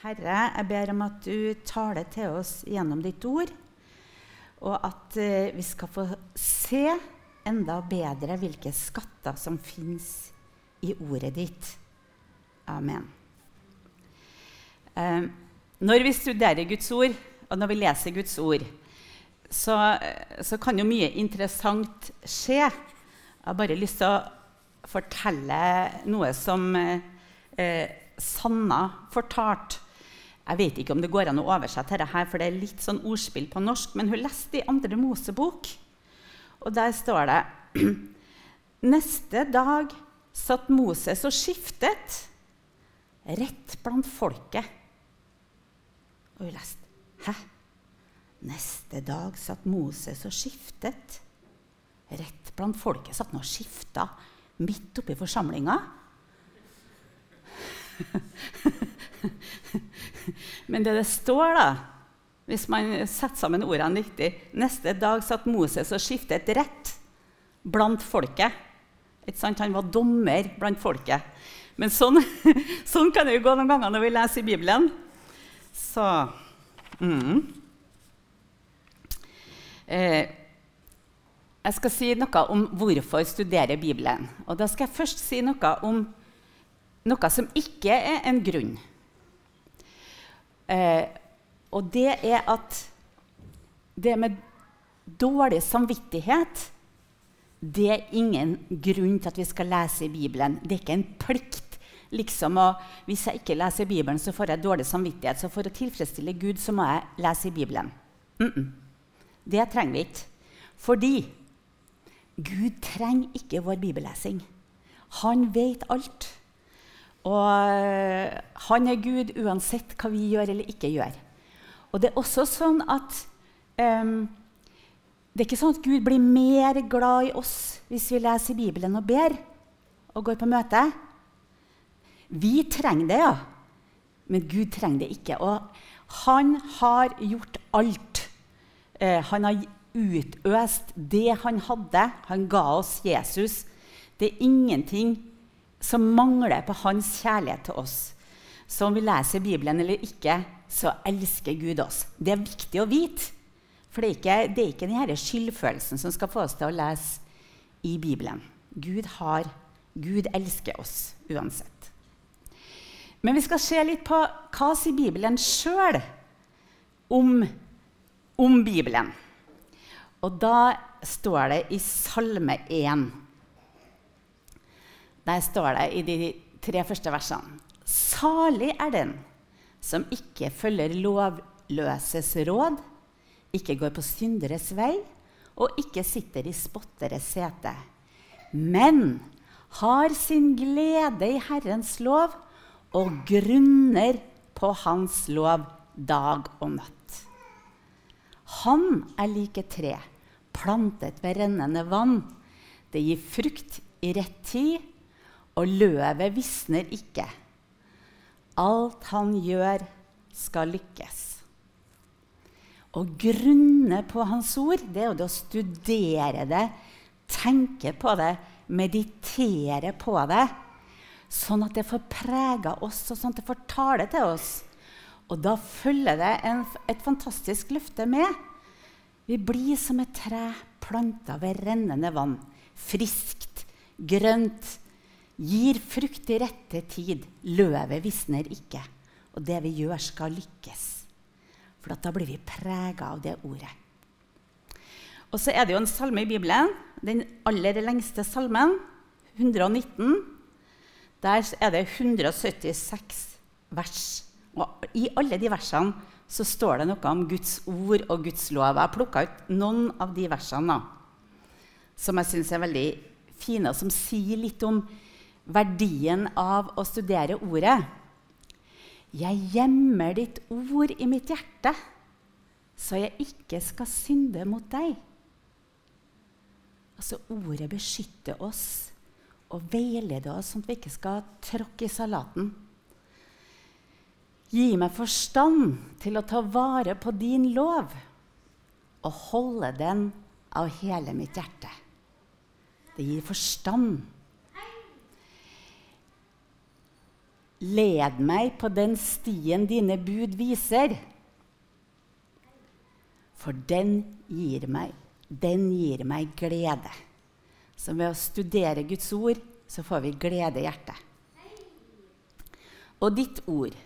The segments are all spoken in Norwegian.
Herre, jeg ber om at du taler til oss gjennom ditt ord, og at eh, vi skal få se enda bedre hvilke skatter som fins i ordet ditt. Amen. Eh, når vi studerer Guds ord, og når vi leser Guds ord, så, så kan jo mye interessant skje. Jeg har bare lyst til å fortelle noe som eh, Sanna fortalte. Jeg vet ikke om det går an å oversette dette, her, for det er litt sånn ordspill på norsk. Men hun leste i Andre Mosebok, og der står det Neste dag satt Moses og skiftet rett blant folket. Og hun leste Hæ? Neste dag satt Moses og skiftet rett blant folket. Satt han og skifta midt oppi forsamlinga? Men det det står, da, hvis man setter sammen ordene riktig Neste dag satt Moses og skiftet rett blant folket. Han var dommer blant folket. Men sånn, sånn kan det jo gå noen ganger når vi leser i Bibelen. Så mm. eh, Jeg skal si noe om hvorfor studere Bibelen. Og da skal jeg først si noe om noe som ikke er en grunn. Eh, og det er at det med dårlig samvittighet det er ingen grunn til at vi skal lese i Bibelen. Det er ikke en plikt. Liksom, og hvis jeg ikke leser Bibelen, så får jeg dårlig samvittighet. Så for å tilfredsstille Gud så må jeg lese i Bibelen. Mm -mm. Det trenger vi ikke. Fordi Gud trenger ikke vår bibellesing. Han vet alt. Og eh, han er Gud uansett hva vi gjør eller ikke gjør. Og det er også sånn at um, det er ikke sånn at Gud blir mer glad i oss hvis vi leser Bibelen og ber og går på møte. Vi trenger det, ja. Men Gud trenger det ikke. Og han har gjort alt. Eh, han har utøst det han hadde. Han ga oss Jesus. Det er ingenting som mangler på hans kjærlighet til oss. Så om vi leser Bibelen eller ikke, så elsker Gud oss. Det er viktig å vite. For det er ikke, det er ikke denne skyldfølelsen som skal få oss til å lese i Bibelen. Gud, har, Gud elsker oss uansett. Men vi skal se litt på hva sier Bibelen sjøl om, om Bibelen. Og da står det i Salme 1 der står det i de tre første versene Salig er den som ikke følger lovløses råd, ikke går på synderes vei og ikke sitter i spotteres sete, men har sin glede i Herrens lov og grunner på Hans lov dag og natt. Han er like tre, plantet ved rennende vann. Det gir frukt i rett tid og løvet visner ikke. Alt han gjør, skal lykkes. Å grunne på hans ord, det er jo det å studere det, tenke på det, meditere på det. Sånn at det får prega oss, og sånn at det får tale til oss. Og da følger det en, et fantastisk løfte med. Vi blir som et tre planta ved rennende vann. Friskt, grønt, gir frukt i rette tid. Løvet visner ikke. Og det vi gjør, skal lykkes. For da blir vi prega av det ordet. Og så er det jo en salme i Bibelen, den aller lengste salmen, 119. Der er det 176 vers. Og I alle de versene så står det noe om Guds ord og Guds lov. Jeg har plukka ut noen av de versene da, som jeg syns er veldig fine, og som sier litt om verdien av å studere ordet. Jeg gjemmer ditt ord i mitt hjerte, så jeg ikke skal synde mot deg. Altså, Ordet beskytter oss og veileder oss, sånn at vi ikke skal tråkke i salaten. Gi meg forstand til å ta vare på din lov og holde den av hele mitt hjerte. Det gir forstand Led meg på den stien dine bud viser. For den gir meg, den gir meg glede. Så ved å studere Guds ord så får vi glede i hjertet. Og ditt ord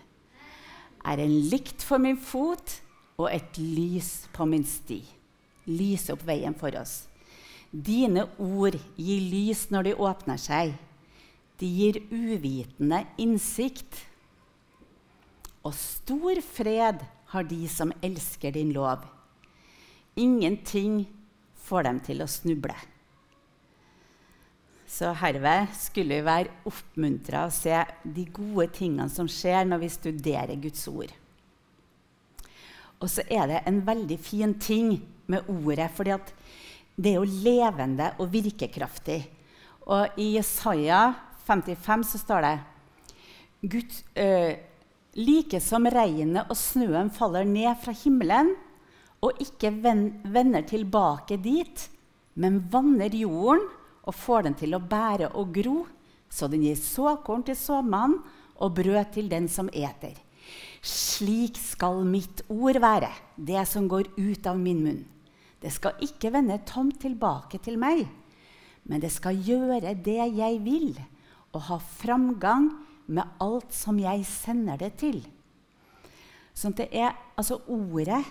er en lykt for min fot og et lys på min sti. Lyse opp veien for oss. Dine ord gir lys når de åpner seg. De gir uvitende innsikt. Og stor fred har de som elsker din lov. Ingenting får dem til å snuble. Så herved skulle vi være oppmuntra å se de gode tingene som skjer når vi studerer Guds ord. Og så er det en veldig fin ting med ordet, fordi det er jo levende og virkekraftig. Og i Jesaja 55 så står det Gud, øh, Like som regnet og snøen faller ned fra himmelen og ikke vender tilbake dit, men vanner jorden og får den til å bære og gro, så den gir såkorn til såmannen og brød til den som eter. Slik skal mitt ord være, det som går ut av min munn. Det skal ikke vende tomt tilbake til meg, men det skal gjøre det jeg vil og ha framgang med alt som jeg sender det til. Sånn det er altså ordet,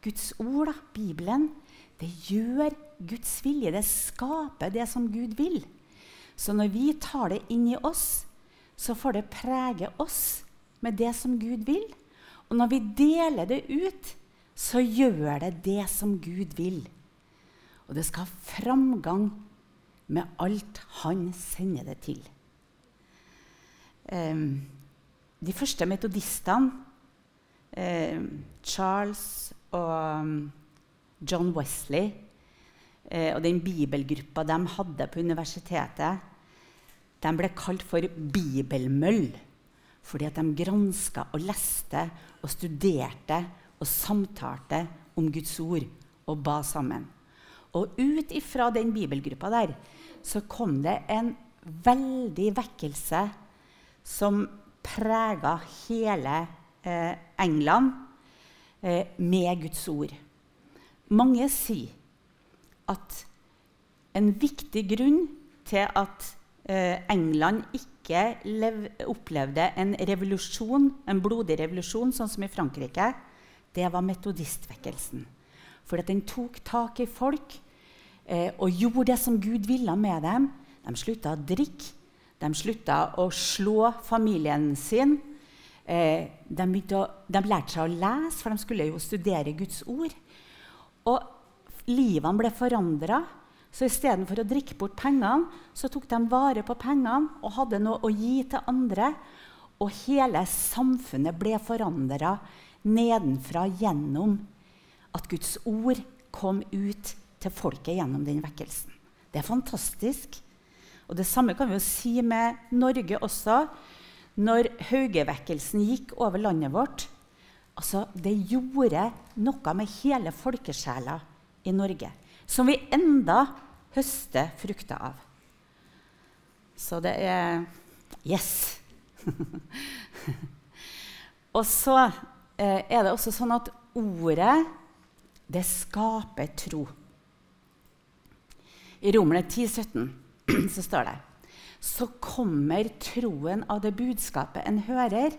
Guds ord, da, Bibelen, det gjør Guds vilje. Det skaper det som Gud vil. Så når vi tar det inn i oss, så får det prege oss med det som Gud vil. Og når vi deler det ut, så gjør det det som Gud vil. Og det skal ha framgang med alt han sender det til. Um, de første metodistene, um, Charles og um, John Wesley uh, og den bibelgruppa de hadde på universitetet, de ble kalt for bibelmøll. Fordi at de granska og leste og studerte og samtalte om Guds ord og ba sammen. Og ut ifra den bibelgruppa der så kom det en veldig vekkelse som prega hele eh, England eh, med Guds ord. Mange sier at en viktig grunn til at eh, England ikke lev, opplevde en revolusjon, en blodig revolusjon, sånn som i Frankrike, det var metodistvekkelsen. For den tok tak i folk eh, og gjorde det som Gud ville med dem. De slutta å drikke, de slutta å slå familien sin. Eh, de, å, de, lærte seg å lese, for de skulle jo studere Guds ord. Og livene ble forandra. Så istedenfor å drikke bort pengene, så tok de vare på pengene og hadde noe å gi til andre. Og hele samfunnet ble forandra nedenfra gjennom at Guds ord kom ut til folket gjennom den vekkelsen. Det er fantastisk. Og Det samme kan vi jo si med Norge også. Når Haugevekkelsen gikk over landet vårt altså Det gjorde noe med hele folkesjela i Norge, som vi enda høster frukter av. Så det er Yes! og så eh, er det også sånn at ordet, det skaper tro. I Romerne 10, 17 så står det Så kommer troen av det budskapet en hører,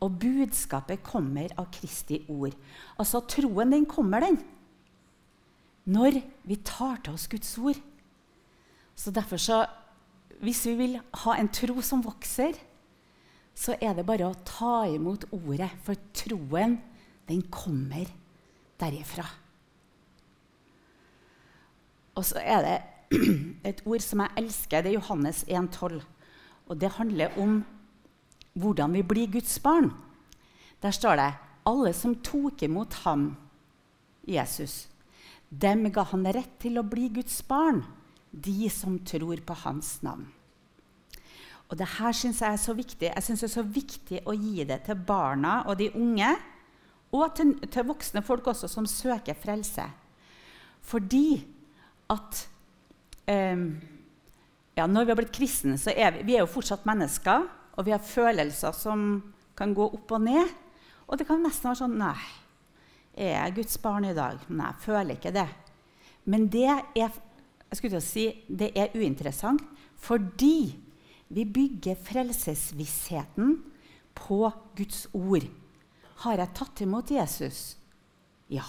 og budskapet kommer av Kristi ord. Altså troen, den kommer, den. Når vi tar til oss Guds ord. Så derfor så Hvis vi vil ha en tro som vokser, så er det bare å ta imot ordet, for troen, den kommer derifra. Og så er det et ord som jeg elsker. Det er Johannes 1,12. Og det handler om hvordan vi blir Guds barn. Der står det alle som tok imot ham, Jesus, dem ga han rett til å bli Guds barn, de som tror på hans navn. Og det her syns jeg er så viktig. Jeg synes det er så viktig å gi det til barna og de unge, og til, til voksne folk også som søker frelse. Fordi at ja, Når vi har blitt kristne, så er vi, vi er jo fortsatt mennesker. og vi har følelser som kan gå opp og ned. Og det kan nesten være sånn Nei, er jeg Guds barn i dag? Nei, jeg føler ikke det. Men det er, jeg skulle si, det er uinteressant fordi vi bygger frelsesvissheten på Guds ord. Har jeg tatt imot Jesus? Ja.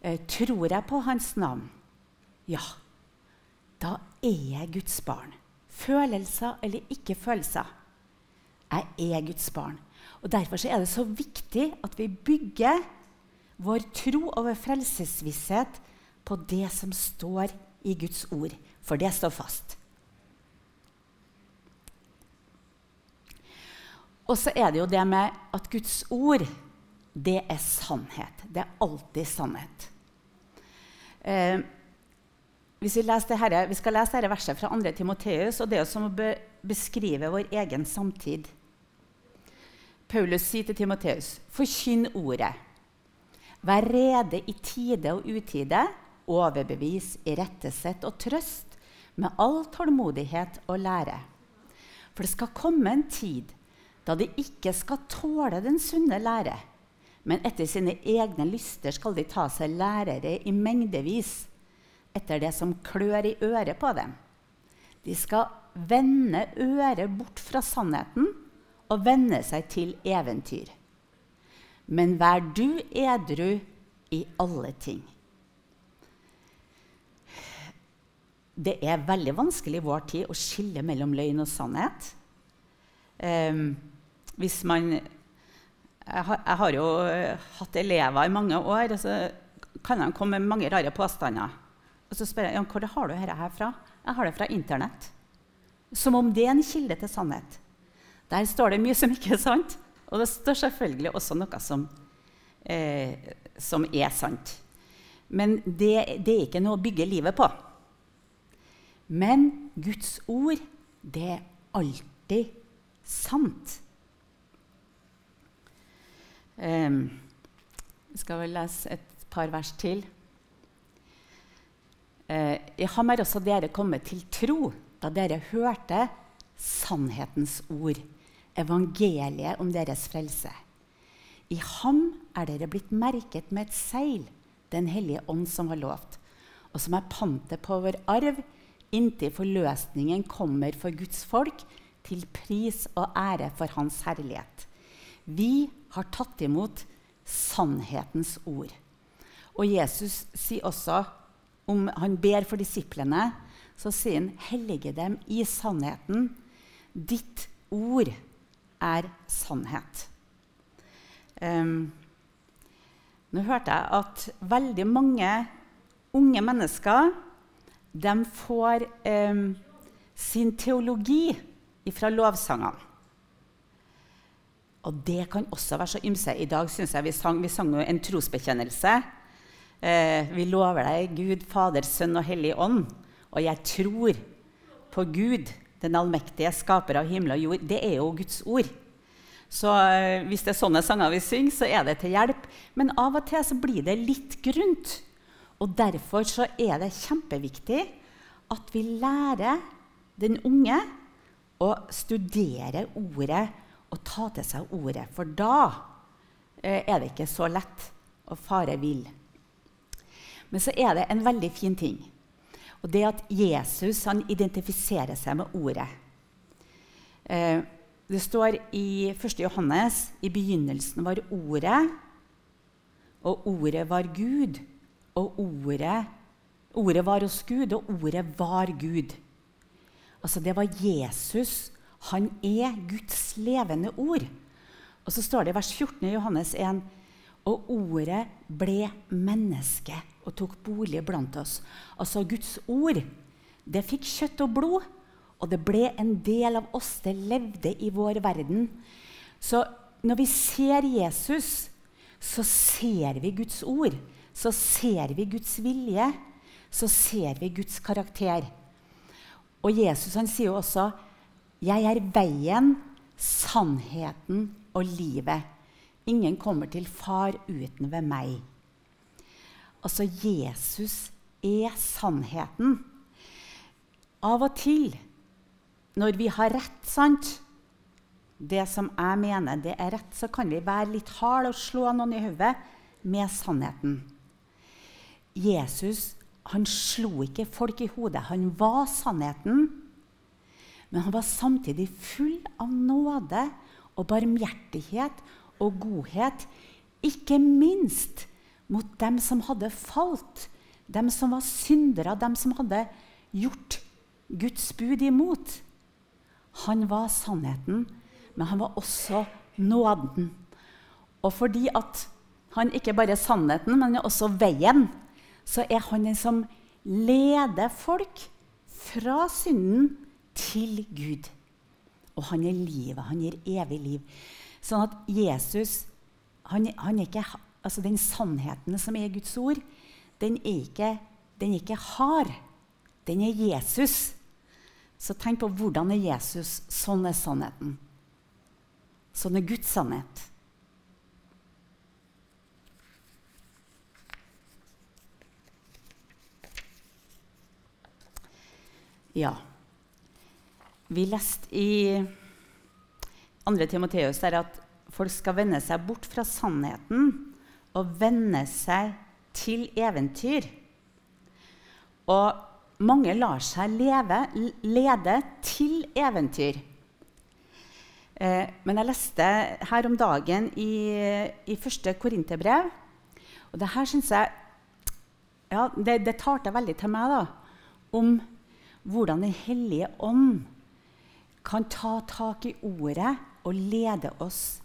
Eh, tror jeg på hans navn? Ja. Da er jeg Guds barn. Følelser eller ikke følelser. Jeg er Guds barn. Og Derfor er det så viktig at vi bygger vår tro og vår frelsesvisshet på det som står i Guds ord. For det står fast. Og så er det jo det med at Guds ord, det er sannhet. Det er alltid sannhet. Eh, hvis vi, her, vi, skal lese dette verset fra 2. Timoteus, og det er som å be, beskrive vår egen samtid. Paulus sier til Timoteus.: Forkynn ordet. Vær rede i tide og utide. Overbevis, irettesett og trøst med all tålmodighet og lære. For det skal komme en tid da de ikke skal tåle den sunne lære, men etter sine egne lyster skal de ta seg lærere i mengdevis, etter det som klør i øret på dem. De skal vende øret bort fra sannheten og vende seg til eventyr. Men vær du edru i alle ting. Det er veldig vanskelig i vår tid å skille mellom løgn og sannhet. Um, hvis man jeg har, jeg har, jo hatt elever i mange år, og så kan de komme med mange rare påstander. Og så spør jeg ja, hvor har du dette her fra. Jeg har det fra Internett. Som om det er en kilde til sannhet. Der står det mye som ikke er sant, og det står selvfølgelig også noe som, eh, som er sant. Men det, det, er ikke noe å bygge livet på. Men Guds ord, det er alltid sant. Um, vi skal vel lese et par vers til. I ham er også dere kommet til tro da dere hørte sannhetens ord, evangeliet om deres frelse. I ham er dere blitt merket med et seil, Den hellige ånd som var lovt, og som er pantet på vår arv inntil forløsningen kommer for Guds folk, til pris og ære for Hans herlighet. Vi har tatt imot sannhetens ord. Og Jesus sier også, om han ber for disiplene, så sier han, 'Hellige dem i sannheten'. Ditt ord er sannhet. Um, nå hørte jeg at veldig mange unge mennesker de får um, sin teologi fra lovsangene. Og det kan også være så ymse. I dag syns jeg vi sang, vi sang en trosbekjennelse. Eh, vi lover deg Gud, Fader, Sønn og Hellig Ånd. Og jeg tror på Gud, den allmektige skaper av himmel og jord. Det er jo Guds ord. Så eh, hvis det er sånne sanger vi synger, så er det til hjelp. Men av og til så blir det litt grunt. Og derfor så er det kjempeviktig at vi lærer den unge å studere ordet og ta til seg ordet. For da eh, er det ikke så lett å fare vill. Men så er det en veldig fin ting. Og det at Jesus han identifiserer seg med ordet. Eh, det står i 1. Johannes i begynnelsen var Ordet, og Ordet var Gud. Og Ordet, ordet var hos Gud, og Ordet var Gud. Altså, det var Jesus han er Guds levende ord. Og så står det i vers 14 i Johannes 1.: Og ordet ble menneske og tok bolig blant oss. Altså Guds ord. Det fikk kjøtt og blod, og det ble en del av oss. Det levde i vår verden. Så når vi ser Jesus, så ser vi Guds ord. Så ser vi Guds vilje. Så ser vi Guds karakter. Og Jesus han sier jo også 'Jeg er veien, sannheten og livet'. Ingen kommer til far uten ved meg. Altså, Jesus er sannheten. Av og til når vi har rett, sant Det som jeg mener det er rett, så kan vi være litt harde og slå noen i hodet med sannheten. Jesus han slo ikke folk i hodet. Han var sannheten. Men han var samtidig full av nåde og barmhjertighet og godhet. Ikke minst mot dem som hadde falt, dem som var syndere, dem som hadde gjort Guds bud imot. Han var sannheten, men han var også nåden. Og fordi at han ikke bare er sannheten, men også veien, så er han den som leder folk fra synden til Gud. Og han er livet. Han gir evig liv. Sånn at Jesus han, han ikke, altså Den sannheten som er Guds ord, den er ikke, den er ikke hard. Den er Jesus. Så tenk på hvordan er Jesus. Sånn er sannheten. Sånn er Guds sannhet. Ja. Vi leste i 2. Timoteus at folk skal vende seg bort fra sannheten og vende seg til eventyr. Og mange lar seg leve, lede til eventyr. Eh, men jeg leste her om dagen i, i første Korinterbrev, og det her syns jeg ja, det, det talte veldig til meg da, om hvordan Den hellige ånd kan ta tak i ordet og lede oss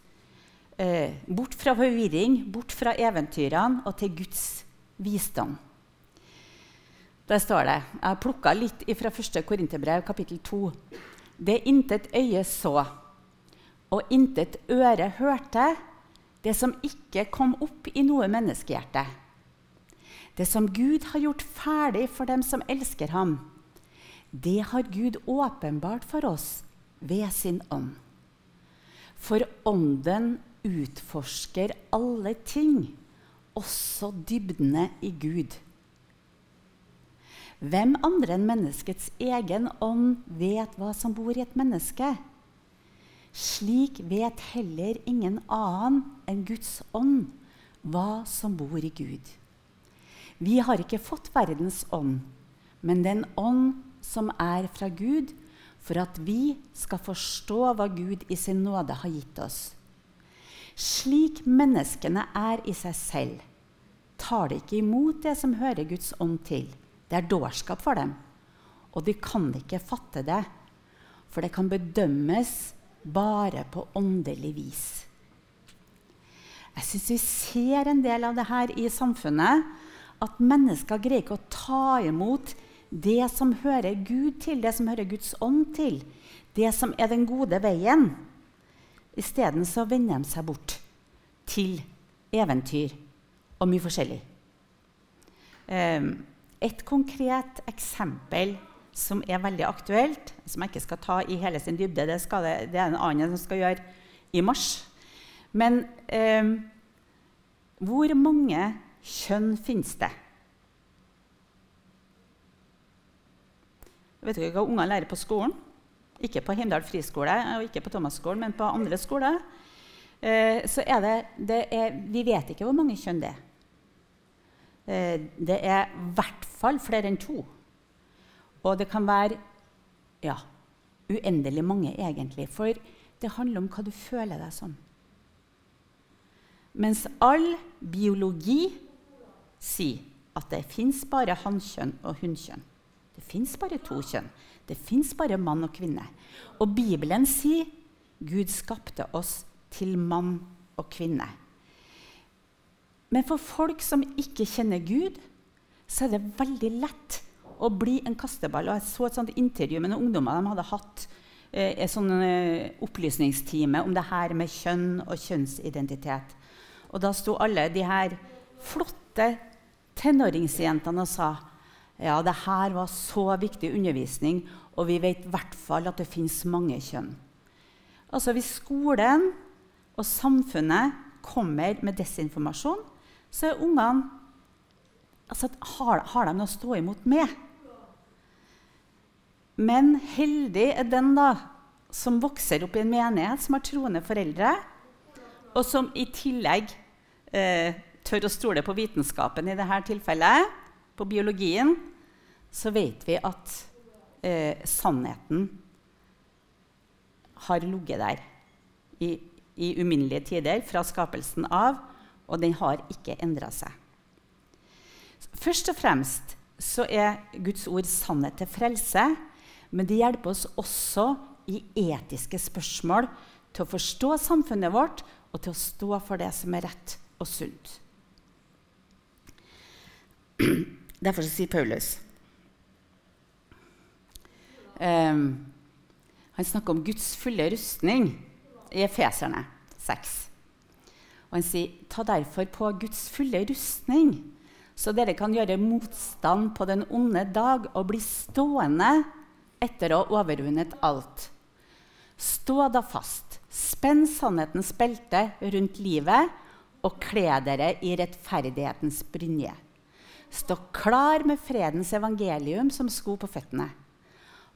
eh, bort fra forvirring, bort fra eventyrene og til Guds visdom. Der står det Jeg har plukka litt fra 1. Korinterbrev, kapittel 2. Det intet øye så, og intet øre hørte, det som ikke kom opp i noe menneskehjerte. Det som Gud har gjort ferdig for dem som elsker ham, det har Gud åpenbart for oss ved sin ånd. For ånden utforsker alle ting, også dybdene i Gud. Hvem andre enn menneskets egen ånd vet hva som bor i et menneske? Slik vet heller ingen annen enn Guds ånd hva som bor i Gud. Vi har ikke fått verdens ånd, men den ånd som er fra Gud, for at vi skal forstå hva Gud i sin nåde har gitt oss. Slik menneskene er i seg selv, tar de ikke imot det som hører Guds ånd til. Det er dårskap for dem. Og de kan ikke fatte det, for det kan bedømmes bare på åndelig vis. Jeg syns vi ser en del av det her i samfunnet. At mennesker greier ikke å ta imot det som hører Gud til, det som hører Guds ånd til. Det som er den gode veien. Isteden så vender de seg bort til eventyr og mye forskjellig. Um, et konkret eksempel som er veldig aktuelt, som jeg ikke skal ta i hele sin dybde, det, det, det er en annen som skal gjøre i mars. Men eh, hvor mange kjønn finnes det? Vet dere hva ungene lærer på skolen? Ikke på Heimdal friskole og ikke på Thomas-skolen, men på andre skoler. Eh, så er det, det er, Vi vet ikke hvor mange kjønn det er. Eh, det er i hvert fall flere enn to. Og det kan være ja, uendelig mange, egentlig. For det handler om hva du føler deg som. Mens all biologi sier at det fins bare hannkjønn og hunnkjønn. Det fins bare to kjønn. Det fins bare mann og kvinne. Og Bibelen sier Gud skapte oss til mann og kvinne. Men for folk som ikke kjenner Gud, så er det veldig lett å bli en kasteball. Og jeg så et sånt intervju med noen ungdommer de hadde hatt eh, et sånn eh, opplysningstime om det her med kjønn og kjønnsidentitet. Og da sto alle de her flotte tenåringsjentene og sa ja, det her var så viktig undervisning, og vi vet i hvert fall at det fins mange kjønn. Altså Hvis skolen og samfunnet kommer med desinformasjon, så er ungene altså, har, har, de noe å stå imot med? Men heldig er den da som vokser opp i en menighet, som har troende foreldre, og som i tillegg eh, tør å stole på vitenskapen i dette tilfellet, på biologien, så vet vi at eh, sannheten har ligget der i, i uminnelige tider, fra skapelsen av, og den har ikke endra seg. Først og fremst så er Guds ord sannhet til frelse, men det hjelper oss også i etiske spørsmål til å forstå samfunnet vårt og til å stå for det som er rett og sunt. Derfor sier Paulus um, Han snakker om Guds fulle rustning i Efeserne 6. Og han sier, ta derfor på Guds fulle rustning, så dere kan gjøre motstand på den onde dag og bli stående etter å ha overvunnet alt. Stå da fast, spenn sannhetens belte rundt livet og kle dere i rettferdighetens brynje. Stå klar med fredens evangelium som sko på føttene.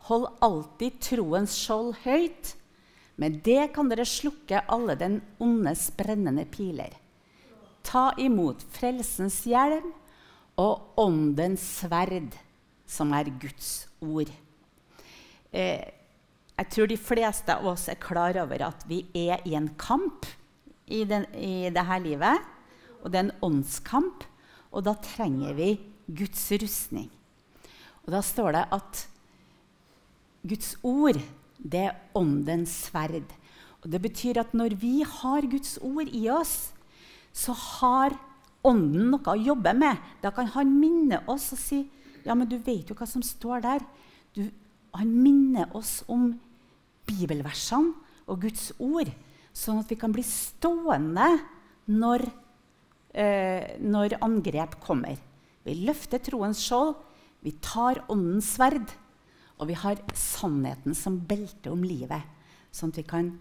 Hold alltid troens skjold høyt. Med det kan dere slukke alle den ondes brennende piler. Ta imot frelsens hjelm og åndens sverd, som er Guds ord. Eh, jeg tror de fleste av oss er klar over at vi er i en kamp i, den, i dette livet. Og det er en åndskamp, og da trenger vi Guds rustning. Og da står det at Guds ord, det er åndens sverd. Og det betyr at når vi har Guds ord i oss, så har Ånden noe å jobbe med. Da kan han minne oss og si ja, men du vet jo hva som står der. Du, han minner oss om bibelversene og Guds ord, sånn at vi kan bli stående når, eh, når angrep kommer. Vi løfter troens skjold, vi tar åndens sverd, og vi har sannheten som belte om livet, sånn at vi kan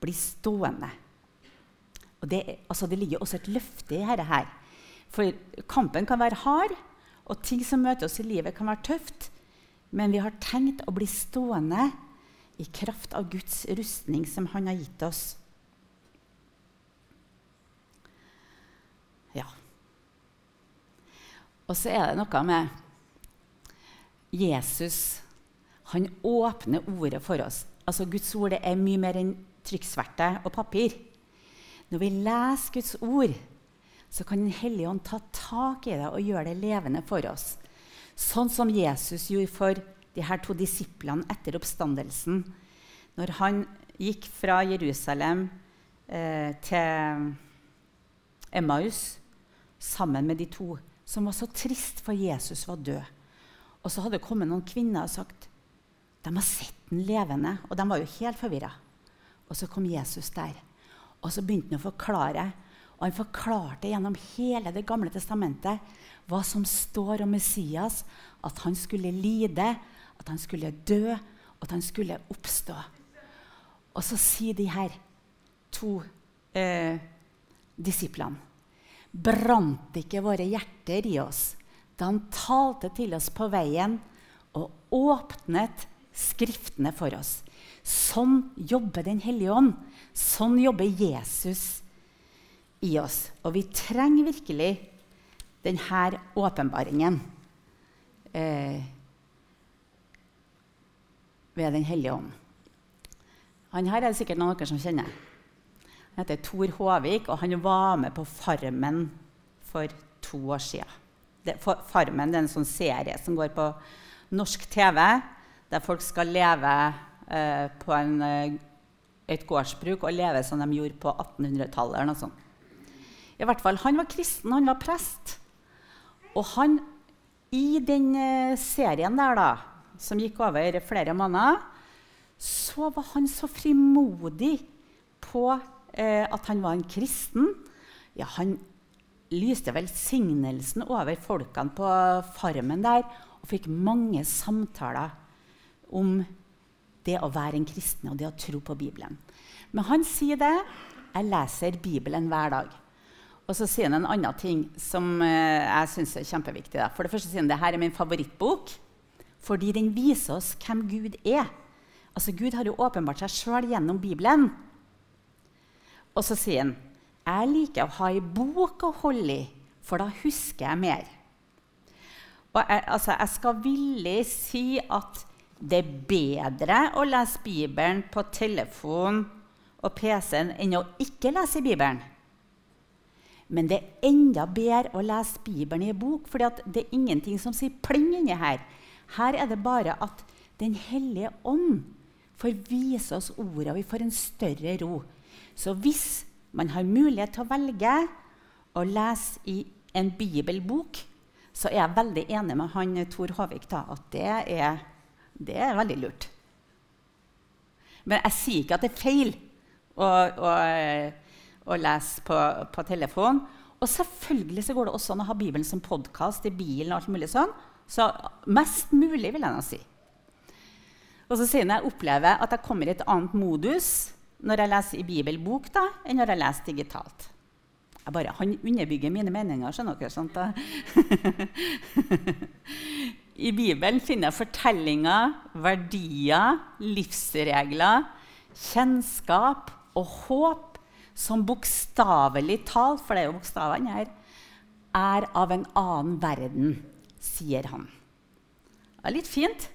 bli stående. Det, altså, det ligger også et løfte i dette her. For kampen kan være hard, og ting som møter oss i livet, kan være tøft. Men vi har tenkt å bli stående i kraft av Guds rustning som Han har gitt oss. Ja. Og så er det noe med Jesus. Han åpner ordet for oss. Altså Guds ord er mye mer enn trykksverte og papir. Når vi leser Guds ord, så kan Den hellige ånd ta tak i det og gjøre det levende for oss. Sånn som Jesus gjorde for de her to disiplene etter oppstandelsen. Når han gikk fra Jerusalem eh, til Emmaus sammen med de to som var så trist for Jesus var død. Og så hadde det kommet noen kvinner og sagt de har sett den levende. Og de var jo helt forvirra. Og så kom Jesus der. Og så begynte han å forklare og han forklarte gjennom hele Det gamle testamentet hva som står om Messias. At han skulle lide, at han skulle dø, og at han skulle oppstå. Og så sier de her to eh, disiplene Brant ikke våre hjerter i oss da han talte til oss på veien og åpnet Skriftene for oss? Sånn jobber Den hellige ånd. Sånn jobber Jesus i oss. Og vi trenger virkelig denne åpenbaringen eh, ved Den hellige ånd. Han her er det sikkert noen av dere som kjenner. Han heter Tor Håvik, og han var med på Farmen for to år siden. Farmen det er en sånn serie som går på norsk TV, der folk skal leve eh, på en, eh, et gårdsbruk og leve som de gjorde på 1800-tallet. I hvert fall, Han var kristen, han var prest. Og han, i den eh, serien der, da, som gikk over flere måneder, så var han så frimodig på eh, at han var en kristen. Ja, han lyste velsignelsen over folkene på farmen der og fikk mange samtaler om det å være en kristen og det å tro på Bibelen. Men han sier det. Jeg leser Bibelen hver dag. Og så sier han en annen ting som eh, jeg syns er kjempeviktig. Da. For det første sier han det her er min favorittbok. fordi den viser oss hvem Gud er. Altså, Gud har jo åpenbart seg sjøl gjennom Bibelen. Og så sier han jeg liker å ha ei bok å holde i, for da husker jeg mer. Og jeg, altså, jeg skal villig si at det er bedre å lese Bibelen på telefon og PC-en enn å ikke lese Bibelen. Men det er enda bedre å lese Bibelen i en bok, for det er ingenting som sier pling inni her. Her er det bare at Den hellige ånd får vise oss ordet, og vi får en større ro. Så hvis man har mulighet til å velge å lese i en bibelbok, så er jeg veldig enig med han Tor Håvik da, at det er, det er veldig lurt. Men jeg sier ikke at det er feil å, å å lese på, på telefon. Og selvfølgelig så går det også an å ha Bibelen som podkast i bilen. og alt mulig sånn. Så mest mulig, vil jeg nå si. Og så sier han jeg opplever at jeg kommer i et annet modus når jeg leser i bibelbok da, enn når jeg leser digitalt. Jeg bare, Han underbygger mine meninger. skjønner dere, sånt da. I Bibelen finner jeg fortellinger, verdier, livsregler, kjennskap og håp som bokstavelig talt, for det er jo bokstavene her, er av en annen verden, sier han. Det er litt fint.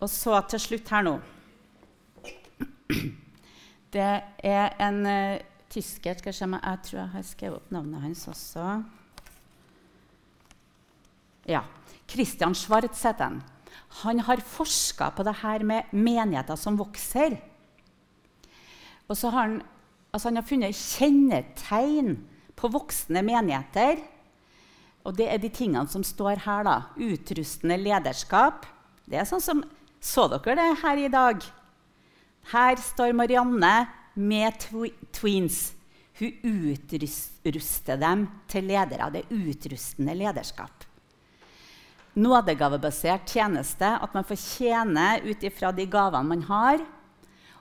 Og så til slutt her nå Det er en uh, tysker skal se, jeg tror jeg har skrevet opp navnet hans også. Ja. Christian Schwartz han. Har forska på det her med menigheter som vokser. Og så har han, altså han har funnet kjennetegn på voksne menigheter. Og det er de tingene som står her. da. Utrustende lederskap. Det er sånn som Så dere det her i dag? Her står Marianne med tweens. Hun utruster dem til ledere. Det er utrustende lederskap. Nådegavebasert tjeneste, at man får tjene ut ifra de gavene man har.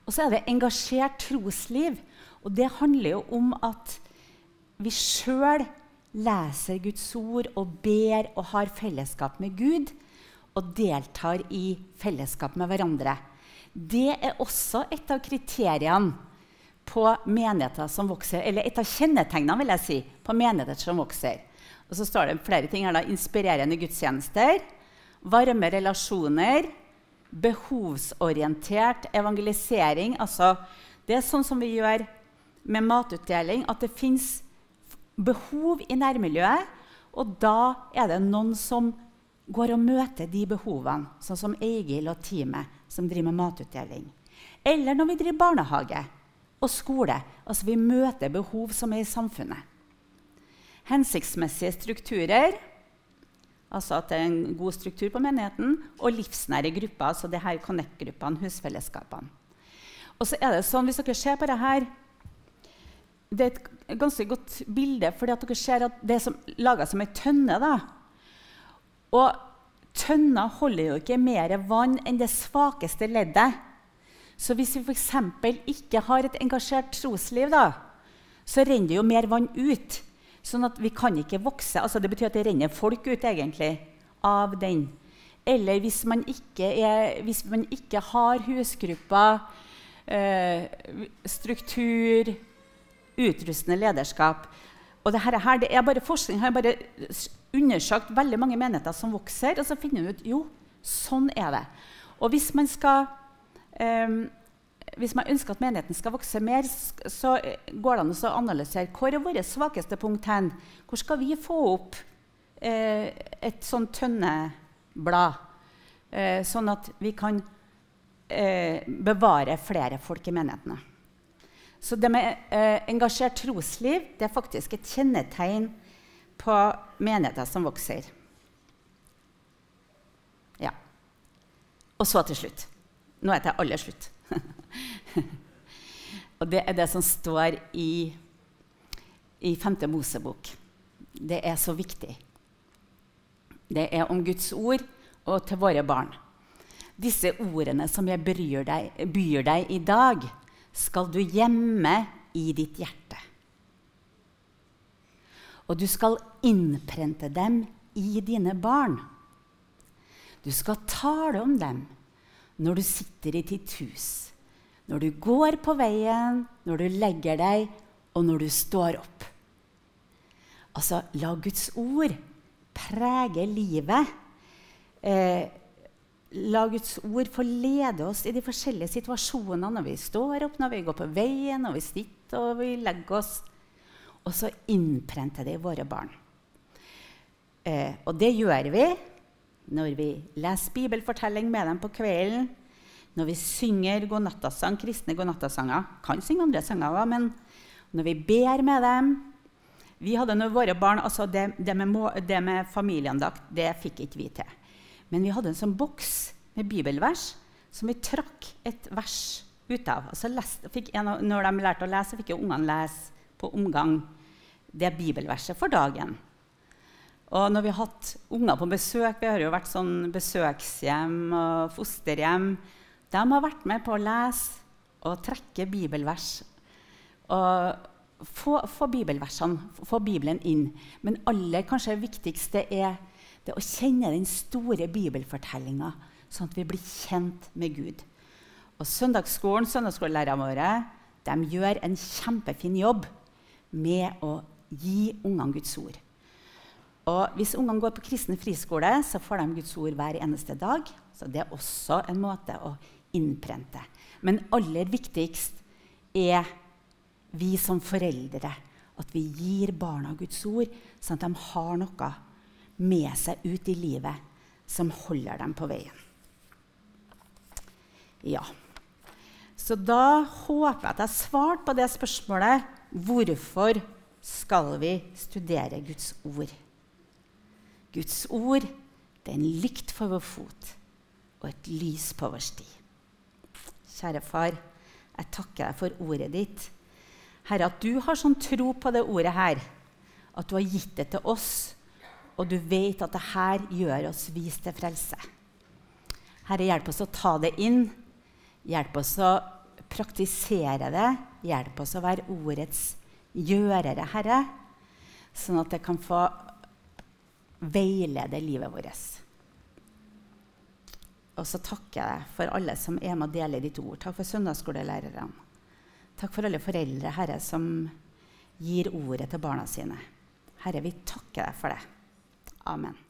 Og så er det engasjert trosliv. Og det handler jo om at vi sjøl leser Guds ord og ber og har fellesskap med Gud. Og deltar i fellesskap med hverandre. Det er også et av kriteriene på menigheter som vokser, eller et av kjennetegnene vil jeg si, på menigheter som vokser. Og så står det flere ting her da, Inspirerende gudstjenester, varme relasjoner, behovsorientert evangelisering. Altså, det er sånn som vi gjør med matutdeling, at det fins behov i nærmiljøet. Og da er det noen som går og møter de behovene, sånn som Eigil og teamet som driver med matutdeling. Eller når vi driver barnehage og skole. Altså vi møter behov som er i samfunnet. Hensiktsmessige strukturer Altså at det er en god struktur på menigheten, og livsnære grupper. altså det her Connect-gruppene, husfellesskapene. Og så er det sånn, Hvis dere ser på det her Det er et ganske godt bilde, fordi at dere ser at det er laga som ei tønne. da. Og tønna holder jo ikke mer vann enn det svakeste leddet. Så hvis vi f.eks. ikke har et engasjert trosliv, da, så renner det jo mer vann ut. Sånn at vi kan ikke vokse. Altså det betyr at det renner folk ut egentlig av den. Eller hvis man ikke, er, hvis man ikke har husgrupper, eh, struktur, utrustende lederskap Og det her, det er bare forskning har bare undersøkt veldig mange menigheter som vokser, og så finner man ut jo, sånn er det. Og hvis man skal um, hvis man ønsker at menigheten skal vokse mer, så går det an å analysere hvor er våre svakeste punkt hen. Hvor skal vi få opp eh, et sånt tønneblad, eh, sånn at vi kan eh, bevare flere folk i menighetene? Så det med eh, engasjert trosliv det er faktisk et kjennetegn på menigheter som vokser. Ja. Og så til slutt. Nå er det aller slutt. og det er det som står i, i 5. Mosebok. Det er så viktig. Det er om Guds ord og til våre barn. Disse ordene som jeg deg, byr deg i dag, skal du gjemme i ditt hjerte. Og du skal innprente dem i dine barn. Du skal tale om dem når du sitter i ditt hus, når du går på veien, når du legger deg, og når du står opp. Altså, la Guds ord prege livet. Eh, la Guds ord få lede oss i de forskjellige situasjonene når vi står opp, når vi går på veien, når vi sitter og vi legger oss. Og så innprente det i våre barn. Eh, og det gjør vi når vi leser bibelfortelling med dem på kvelden, når vi synger godnattasang, kristne godnattasanger Kan synge andre sanger òg, men når vi ber med dem vi hadde når våre barn, altså det, det, med, det med familieandakt det fikk ikke vi til. Men vi hadde en sånn boks med bibelvers som vi trakk et vers ut av. Altså leste, en, når de lærte å lese, fikk jo ungene lese på omgang det bibelverset for dagen. Og når vi har hatt unger på besøk, vi har jo vært sånn besøkshjem og fosterhjem, de har vært med på å lese og trekke bibelvers. Og få, få bibelversene, få Bibelen inn. Men aller kanskje viktigste er det å kjenne den store bibelfortellinga, sånn at vi blir kjent med Gud. Og Søndagsskolen, søndagsskolelærerne våre de gjør en kjempefin jobb med å gi ungene Guds ord. Og Hvis ungene går på kristen friskole, så får de Guds ord hver eneste dag. Så Det er også en måte å innprente. Men aller viktigst er vi som foreldre. At vi gir barna Guds ord, sånn at de har noe med seg ut i livet som holder dem på veien. Ja. Så da håper jeg at jeg svarte på det spørsmålet hvorfor skal vi studere Guds ord. Guds ord det er en lykt for vår fot og et lys på vår sti. Kjære far, jeg takker deg for ordet ditt. Herre, at du har sånn tro på det ordet her, at du har gitt det til oss, og du vet at det her gjør oss vis til frelse. Herre, hjelp oss å ta det inn. Hjelp oss å praktisere det. Hjelp oss å være ordets gjørere, Herre, sånn at det kan få veilede livet vårt. Og så takker jeg deg for alle som er med og deler ditt ord. Takk for søndagsskolelærerne. Takk for alle foreldre, Herre, som gir ordet til barna sine. Herre, vi takker deg for det. Amen.